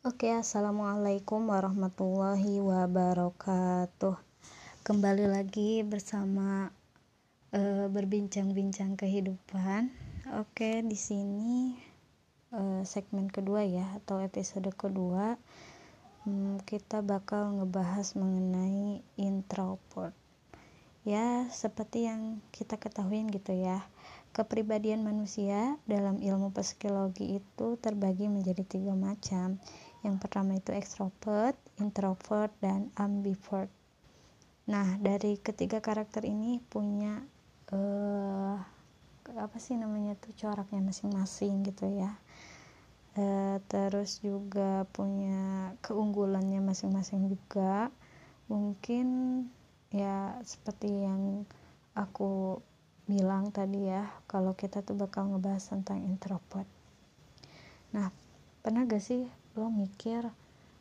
Oke, assalamualaikum warahmatullahi wabarakatuh. Kembali lagi bersama uh, berbincang-bincang kehidupan. Oke, di sini uh, segmen kedua ya, atau episode kedua, um, kita bakal ngebahas mengenai introvert. Ya, seperti yang kita ketahui gitu ya, kepribadian manusia dalam ilmu psikologi itu terbagi menjadi tiga macam yang pertama itu extrovert, introvert, dan ambivert. Nah, dari ketiga karakter ini punya uh, apa sih namanya tuh coraknya masing-masing gitu ya. Uh, terus juga punya keunggulannya masing-masing juga. Mungkin ya seperti yang aku bilang tadi ya, kalau kita tuh bakal ngebahas tentang introvert. Nah, pernah gak sih lo mikir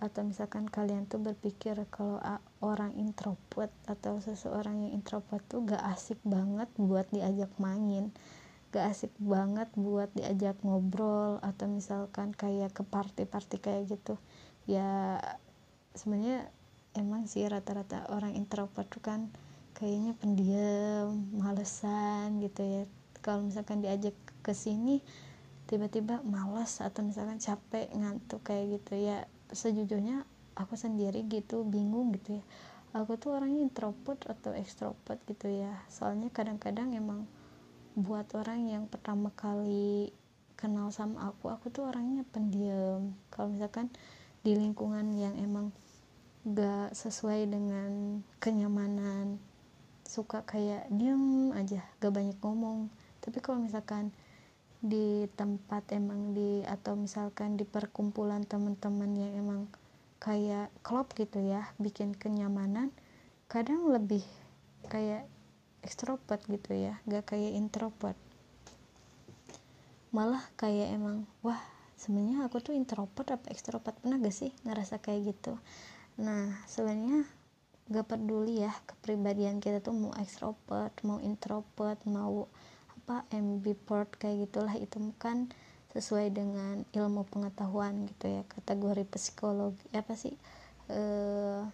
atau misalkan kalian tuh berpikir kalau orang introvert atau seseorang yang introvert tuh gak asik banget buat diajak main gak asik banget buat diajak ngobrol atau misalkan kayak ke party-party kayak gitu? Ya sebenarnya emang sih rata-rata orang introvert tuh kan kayaknya pendiam malesan gitu ya. Kalau misalkan diajak ke sini tiba-tiba malas atau misalkan capek ngantuk kayak gitu ya sejujurnya aku sendiri gitu bingung gitu ya. Aku tuh orangnya introvert atau extrovert gitu ya. Soalnya kadang-kadang emang buat orang yang pertama kali kenal sama aku aku tuh orangnya pendiam. Kalau misalkan di lingkungan yang emang gak sesuai dengan kenyamanan suka kayak diem aja gak banyak ngomong. Tapi kalau misalkan di tempat emang di atau misalkan di perkumpulan teman-teman yang emang kayak klub gitu ya bikin kenyamanan kadang lebih kayak ekstrovert gitu ya gak kayak introvert. Malah kayak emang wah sebenarnya aku tuh introvert apa ekstrovert pernah gak sih ngerasa kayak gitu? Nah sebenarnya gak peduli ya kepribadian kita tuh mau ekstrovert mau introvert mau apa ambivert kayak gitulah itu kan sesuai dengan ilmu pengetahuan gitu ya kategori psikologi apa sih eh,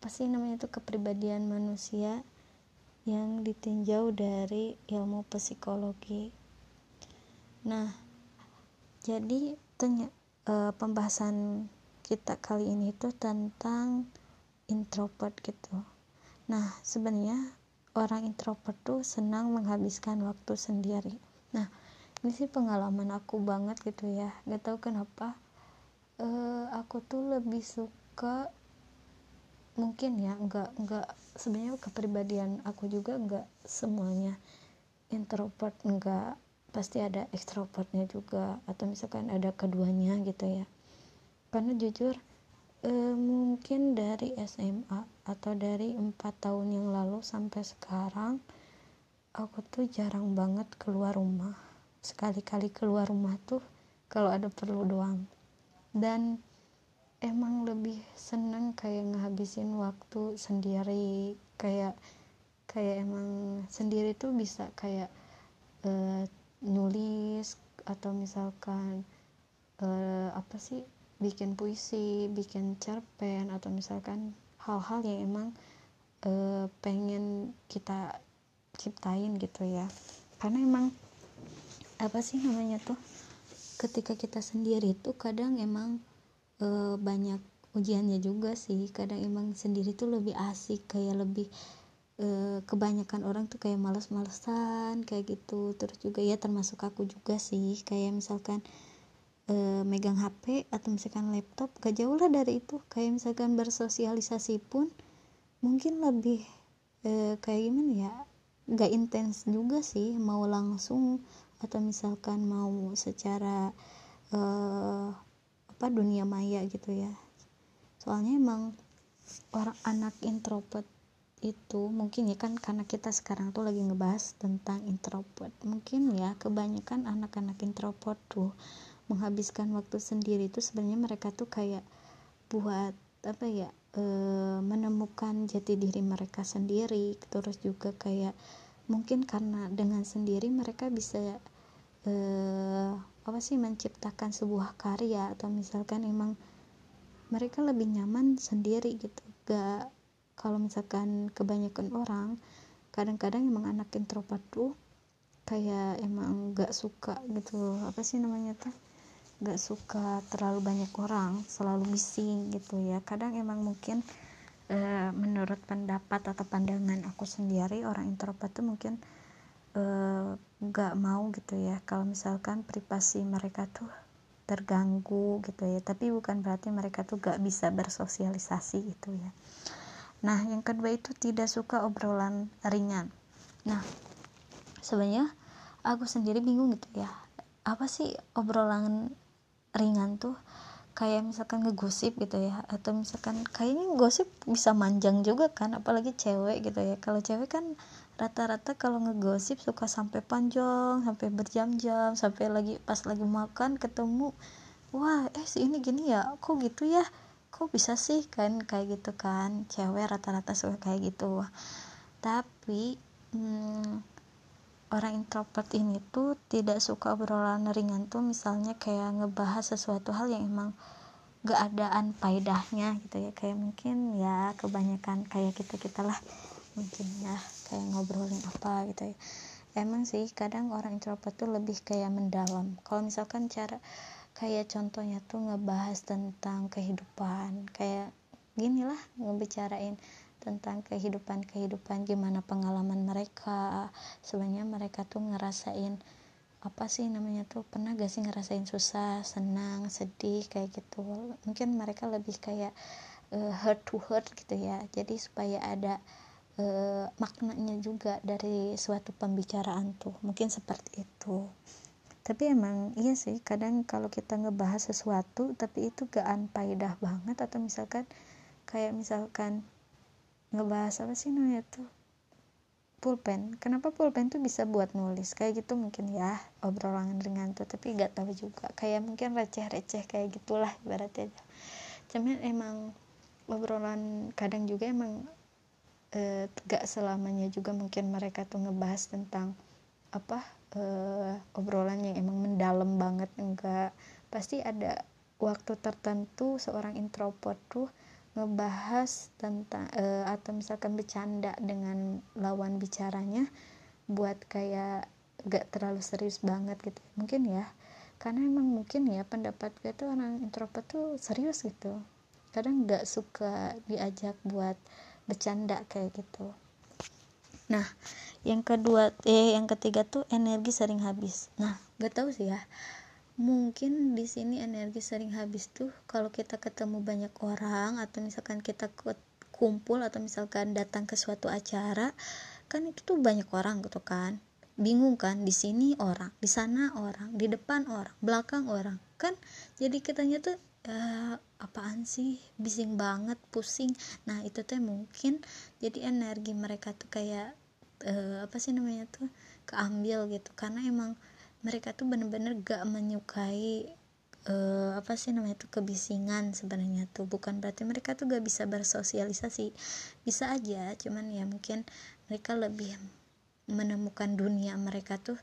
apa sih namanya itu kepribadian manusia yang ditinjau dari ilmu psikologi. Nah jadi tanya eh, pembahasan kita kali ini tuh tentang introvert gitu. Nah sebenarnya orang introvert tuh senang menghabiskan waktu sendiri. Nah ini sih pengalaman aku banget gitu ya. Gak tau kenapa uh, aku tuh lebih suka mungkin ya nggak nggak sebenarnya kepribadian aku juga nggak semuanya introvert nggak pasti ada extrovertnya juga atau misalkan ada keduanya gitu ya. Karena jujur e, mungkin dari SMA atau dari empat tahun yang lalu sampai sekarang aku tuh jarang banget keluar rumah. Sekali-kali keluar rumah tuh kalau ada perlu doang. Dan emang lebih seneng kayak ngehabisin waktu sendiri kayak kayak emang sendiri tuh bisa kayak uh, nulis atau misalkan uh, apa sih bikin puisi bikin cerpen atau misalkan hal-hal yang emang e, pengen kita ciptain gitu ya. Karena emang apa sih namanya tuh ketika kita sendiri tuh kadang emang e, banyak ujiannya juga sih. Kadang emang sendiri tuh lebih asik kayak lebih e, kebanyakan orang tuh kayak males-malesan kayak gitu. Terus juga ya termasuk aku juga sih kayak misalkan e, megang HP atau misalkan laptop gak jauh lah dari itu. Kayak misalkan bersosialisasi pun mungkin lebih e, kayak gimana ya gak intens juga sih mau langsung atau misalkan mau secara e, apa dunia maya gitu ya. Soalnya emang orang anak introvert itu mungkin ya kan karena kita sekarang tuh lagi ngebahas tentang introvert. Mungkin ya kebanyakan anak-anak introvert tuh menghabiskan waktu sendiri itu sebenarnya mereka tuh kayak buat apa ya e, menemukan jati diri mereka sendiri. Terus juga kayak mungkin karena dengan sendiri mereka bisa e, apa sih menciptakan sebuah karya atau misalkan emang mereka lebih nyaman sendiri gitu. Gak kalau misalkan kebanyakan orang kadang-kadang emang anak introvert tuh kayak emang gak suka gitu. Apa sih namanya tuh gak suka terlalu banyak orang selalu bising gitu ya. Kadang emang mungkin e, menurut pendapat atau pandangan aku sendiri orang introvert tuh mungkin e, gak mau gitu ya. Kalau misalkan privasi mereka tuh terganggu gitu ya. Tapi bukan berarti mereka tuh gak bisa bersosialisasi gitu ya. Nah yang kedua itu tidak suka obrolan ringan. Nah sebenarnya aku sendiri bingung gitu ya. Apa sih obrolan ringan tuh kayak misalkan ngegosip gitu ya atau misalkan kayaknya gosip bisa manjang juga kan apalagi cewek gitu ya. Kalau cewek kan rata-rata kalau ngegosip suka sampai panjang sampai berjam-jam sampai lagi pas lagi makan ketemu wah eh si ini gini ya kok gitu ya? Kok bisa sih? Kan kayak gitu kan. Cewek rata-rata suka kayak gitu. Tapi hmm, orang introvert ini tuh tidak suka obrolan ringan tuh misalnya kayak ngebahas sesuatu hal yang emang gak adaan faedahnya gitu ya. Kayak mungkin ya kebanyakan kayak kita kita lah mungkin ya kayak ngobrolin apa gitu ya. Emang sih kadang orang introvert tuh lebih kayak mendalam. Kalau misalkan cara kayak contohnya tuh ngebahas tentang kehidupan kayak gini lah ngebicarain tentang kehidupan-kehidupan gimana pengalaman mereka. Sebenarnya mereka tuh ngerasain apa sih namanya tuh pernah gak sih ngerasain susah senang sedih kayak gitu. Mungkin mereka lebih kayak uh, hurt to hurt gitu ya. Jadi supaya ada uh, maknanya juga dari suatu pembicaraan tuh. Mungkin seperti itu. Tapi emang iya sih kadang kalau kita ngebahas sesuatu tapi itu gak anpaidah banget. Atau misalkan kayak misalkan ngebahas apa sih namanya tuh? Pulpen. Kenapa pulpen tuh bisa buat nulis? Kayak gitu mungkin ya obrolan ringan tuh tapi gak tahu juga. Kayak mungkin receh-receh kayak gitulah ibaratnya. Cuman emang obrolan kadang juga emang eh, gak selamanya juga mungkin mereka tuh ngebahas tentang apa eh, obrolan yang emang mendalam banget enggak pasti ada waktu tertentu seorang introvert tuh ngebahas tentang uh, atau misalkan bercanda dengan lawan bicaranya buat kayak gak terlalu serius banget gitu. Mungkin ya karena emang mungkin ya pendapat gue tuh orang introvert tuh serius gitu. Kadang gak suka diajak buat bercanda kayak gitu. Nah yang kedua eh yang ketiga tuh energi sering habis. Nah gak tahu sih ya mungkin di sini energi sering habis tuh kalau kita ketemu banyak orang atau misalkan kita kumpul atau misalkan datang ke suatu acara kan itu tuh banyak orang gitu kan. Bingung kan di sini orang di sana orang di depan orang belakang orang. Kan jadi kitanya tuh uh, apaan sih? Bising banget pusing. Nah itu tuh mungkin jadi energi mereka tuh kayak uh, apa sih namanya tuh keambil gitu. Karena emang mereka tuh bener-bener gak menyukai uh, apa sih namanya tuh kebisingan sebenarnya tuh. Bukan berarti mereka tuh gak bisa bersosialisasi. Bisa aja cuman ya mungkin mereka lebih menemukan dunia mereka tuh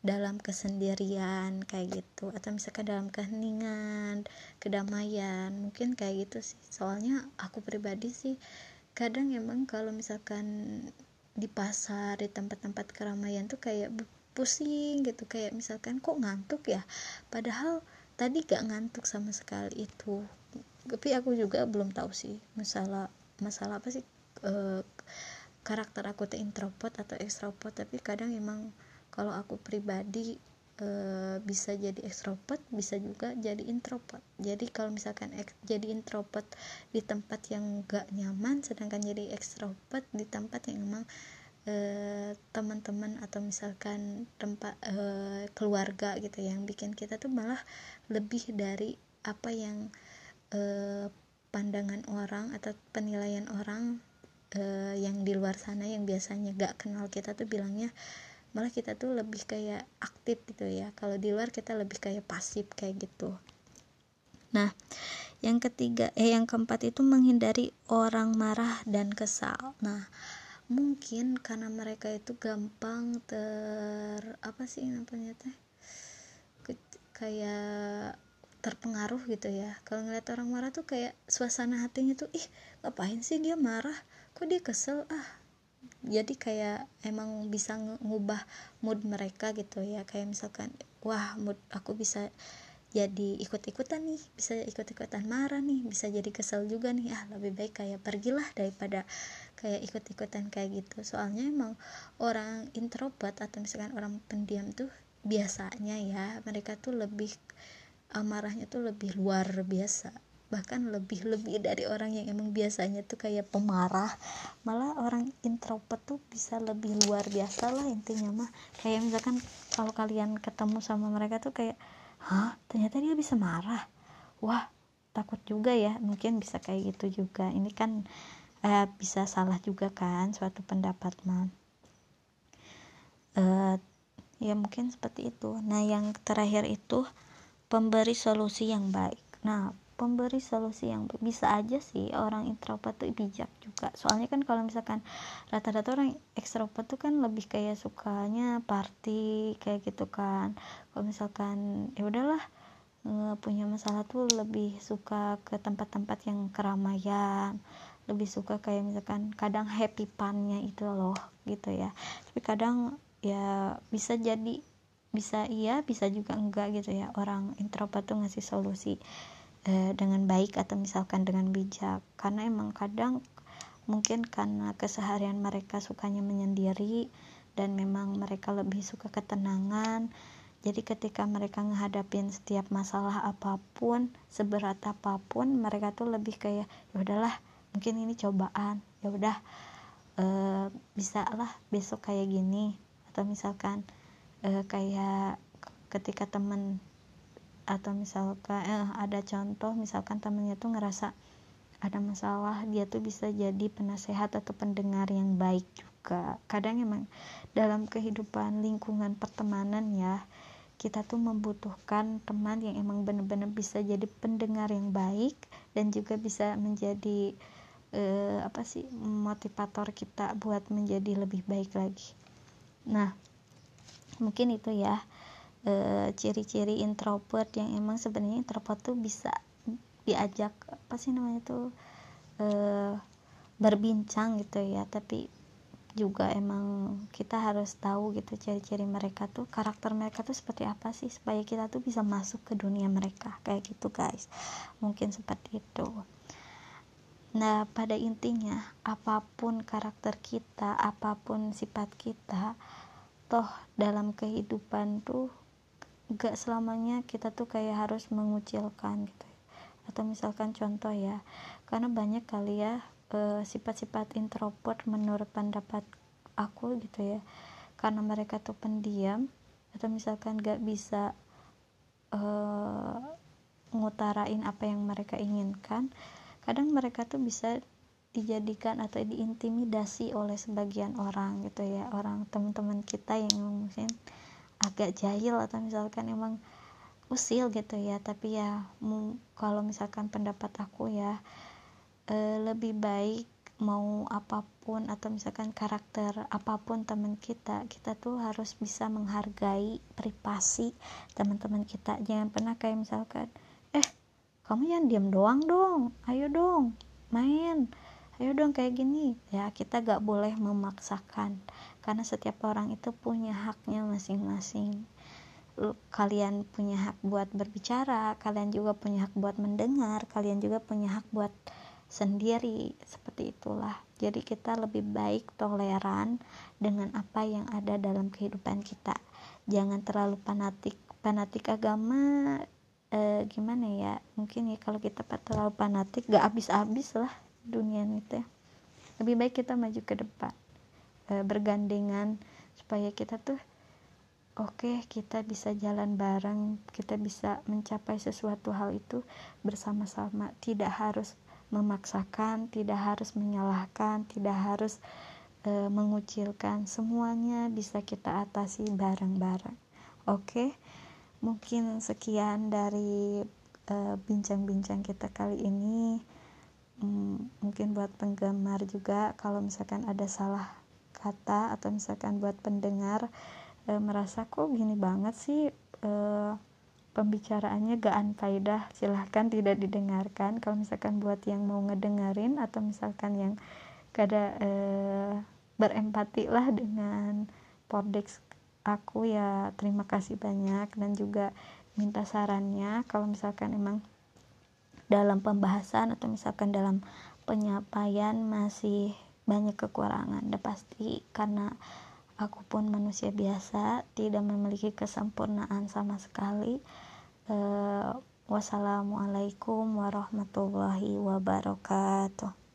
dalam kesendirian kayak gitu. Atau misalkan dalam keheningan kedamaian mungkin kayak gitu sih. Soalnya aku pribadi sih kadang emang kalau misalkan di pasar di tempat-tempat keramaian tuh kayak pusing gitu kayak misalkan kok ngantuk ya? Padahal tadi gak ngantuk sama sekali itu. Tapi aku juga belum tahu sih masalah masalah apa sih e, karakter aku tuh introvert atau extrovert. Tapi kadang emang kalau aku pribadi e, bisa jadi extrovert bisa juga jadi introvert. Jadi kalau misalkan ek, jadi introvert di tempat yang gak nyaman sedangkan jadi extrovert di tempat yang emang e, teman-teman atau misalkan tempat e, keluarga gitu yang bikin kita tuh malah lebih dari apa yang e, pandangan orang atau penilaian orang uh, yang di luar sana yang biasanya gak kenal kita tuh bilangnya malah kita tuh lebih kayak aktif gitu ya. Kalau di luar kita lebih kayak pasif kayak gitu. Nah yang ketiga eh yang keempat itu menghindari orang marah dan kesal. Nah mungkin karena mereka itu gampang ter apa sih namanya teh? Kayak terpengaruh gitu ya. Kalau ngeliat orang marah tuh kayak suasana hatinya tuh ih ngapain sih dia marah? Kok dia kesel? Ah. Jadi kayak emang bisa ngubah mood mereka gitu ya. Kayak misalkan wah mood aku bisa jadi ikut-ikutan nih bisa ikut-ikutan marah nih bisa jadi kesel juga nih. Ah lebih baik kayak pergilah daripada kayak ikut-ikutan kayak gitu. Soalnya emang orang introvert atau misalkan orang pendiam tuh biasanya ya mereka tuh lebih amarahnya tuh lebih luar biasa. Bahkan lebih lebih dari orang yang emang biasanya tuh kayak pemarah. Malah orang introvert tuh bisa lebih luar biasa lah intinya mah. Kayak misalkan kalau kalian ketemu sama mereka tuh kayak hah? Ternyata dia bisa marah? Wah takut juga ya. Mungkin bisa kayak gitu juga. Ini kan eh, bisa salah juga kan suatu pendapat mah eh, ya mungkin seperti itu. Nah yang terakhir itu pemberi solusi yang baik. Nah pemberi solusi yang bisa aja sih orang introvert tuh bijak juga. Soalnya kan kalau misalkan rata-rata orang ekstrovert tuh kan lebih kayak sukanya party kayak gitu kan. Kalau misalkan ya udahlah punya masalah tuh lebih suka ke tempat-tempat yang keramaian lebih suka kayak misalkan kadang happy punnya itu loh gitu ya. Tapi kadang ya bisa jadi bisa iya bisa juga enggak gitu ya. Orang introvert tuh ngasih solusi eh, dengan baik atau misalkan dengan bijak. Karena emang kadang mungkin karena keseharian mereka sukanya menyendiri dan memang mereka lebih suka ketenangan. Jadi ketika mereka menghadapin setiap masalah apa pun seberat apa pun mereka tuh lebih kayak ya udahlah mungkin ini cobaan. Ya udah e, bisa lah besok kayak gini. Atau misalkan e, kayak ketika temen atau misalkan eh, ada contoh misalkan temennya tuh ngerasa ada masalah dia tuh bisa jadi penasehat atau pendengar yang baik juga. Kadang emang dalam kehidupan lingkungan pertemanan ya kita tuh membutuhkan teman yang emang bener-bener bisa jadi pendengar yang baik dan juga bisa menjadi eh, apa sih motivator kita buat menjadi lebih baik lagi. Nah mungkin itu ya Eh, ciri-ciri introvert yang emang sebenarnya introvert tuh bisa diajak apa sih namanya tuh e, berbincang gitu ya. Tapi juga emang kita harus tahu gitu ciri-ciri mereka tuh karakter mereka tuh seperti apa sih supaya kita tuh bisa masuk ke dunia mereka. Kayak gitu guys. Mungkin seperti itu. Nah pada intinya apa pun karakter kita apa pun sifat kita toh dalam kehidupan tuh gak selamanya kita tuh kayak harus mengucilkan gitu. Atau misalkan contoh ya karena banyak kali ya sifat sifat-sifat introvert menurut pendapat aku gitu ya karena mereka tuh pendiam atau misalkan gak bisa uh, ngutarain apa yang mereka inginkan kadang mereka tuh bisa dijadikan atau diintimidasi oleh sebagian orang gitu ya orang teman-teman kita yang mungkin agak jahil atau misalkan emang usil gitu ya tapi ya kalau misalkan pendapat aku ya e, lebih baik mau apa pun atau misalkan karakter apa pun teman kita kita tuh harus bisa menghargai privasi teman-teman kita. Jangan pernah kayak misalkan eh kamu yang diam doang dong ayo dong main ayo dong kayak gini. Ya kita gak boleh memaksakan karena setiap orang itu punya haknya masing-masing. Kalian punya hak buat berbicara kalian juga punya hak buat mendengar kalian juga punya hak buat sendiri seperti itulah. Jadi kita lebih baik toleran dengan apa yang ada dalam kehidupan kita. Jangan terlalu fanatik fanatik agama eh, gimana ya mungkin ya kalau kita terlalu fanatik gak habis-habis lah dunia ini teh. Lebih baik kita maju ke depan e, bergandengan supaya kita tuh oke okay, kita bisa jalan bareng kita bisa mencapai sesuatu hal itu bersama-sama. Tidak harus memaksakan tidak harus menyalahkan tidak harus e, mengucilkan. Semuanya bisa kita atasi bareng-bareng. Oke okay? mungkin sekian dari eh, bincang-bincang e, kita kali ini. Hmm, mungkin buat penggemar juga kalau misalkan ada salah kata atau misalkan buat pendengar e, merasa kok gini banget sih e, pembicaraannya gak anfaidah silahkan tidak didengarkan. Kalau misalkan buat yang mau ngedengerin atau misalkan yang kada eh, berempati lah dengan pordex aku ya terima kasih banyak dan juga minta sarannya. Kalau misalkan emang dalam pembahasan atau misalkan dalam penyampaian masih banyak kekurangan. Udah pasti karena aku pun manusia biasa tidak memiliki kesempurnaan sama sekali. Uh, wassalamualaikum warahmatullahi wabarakatuh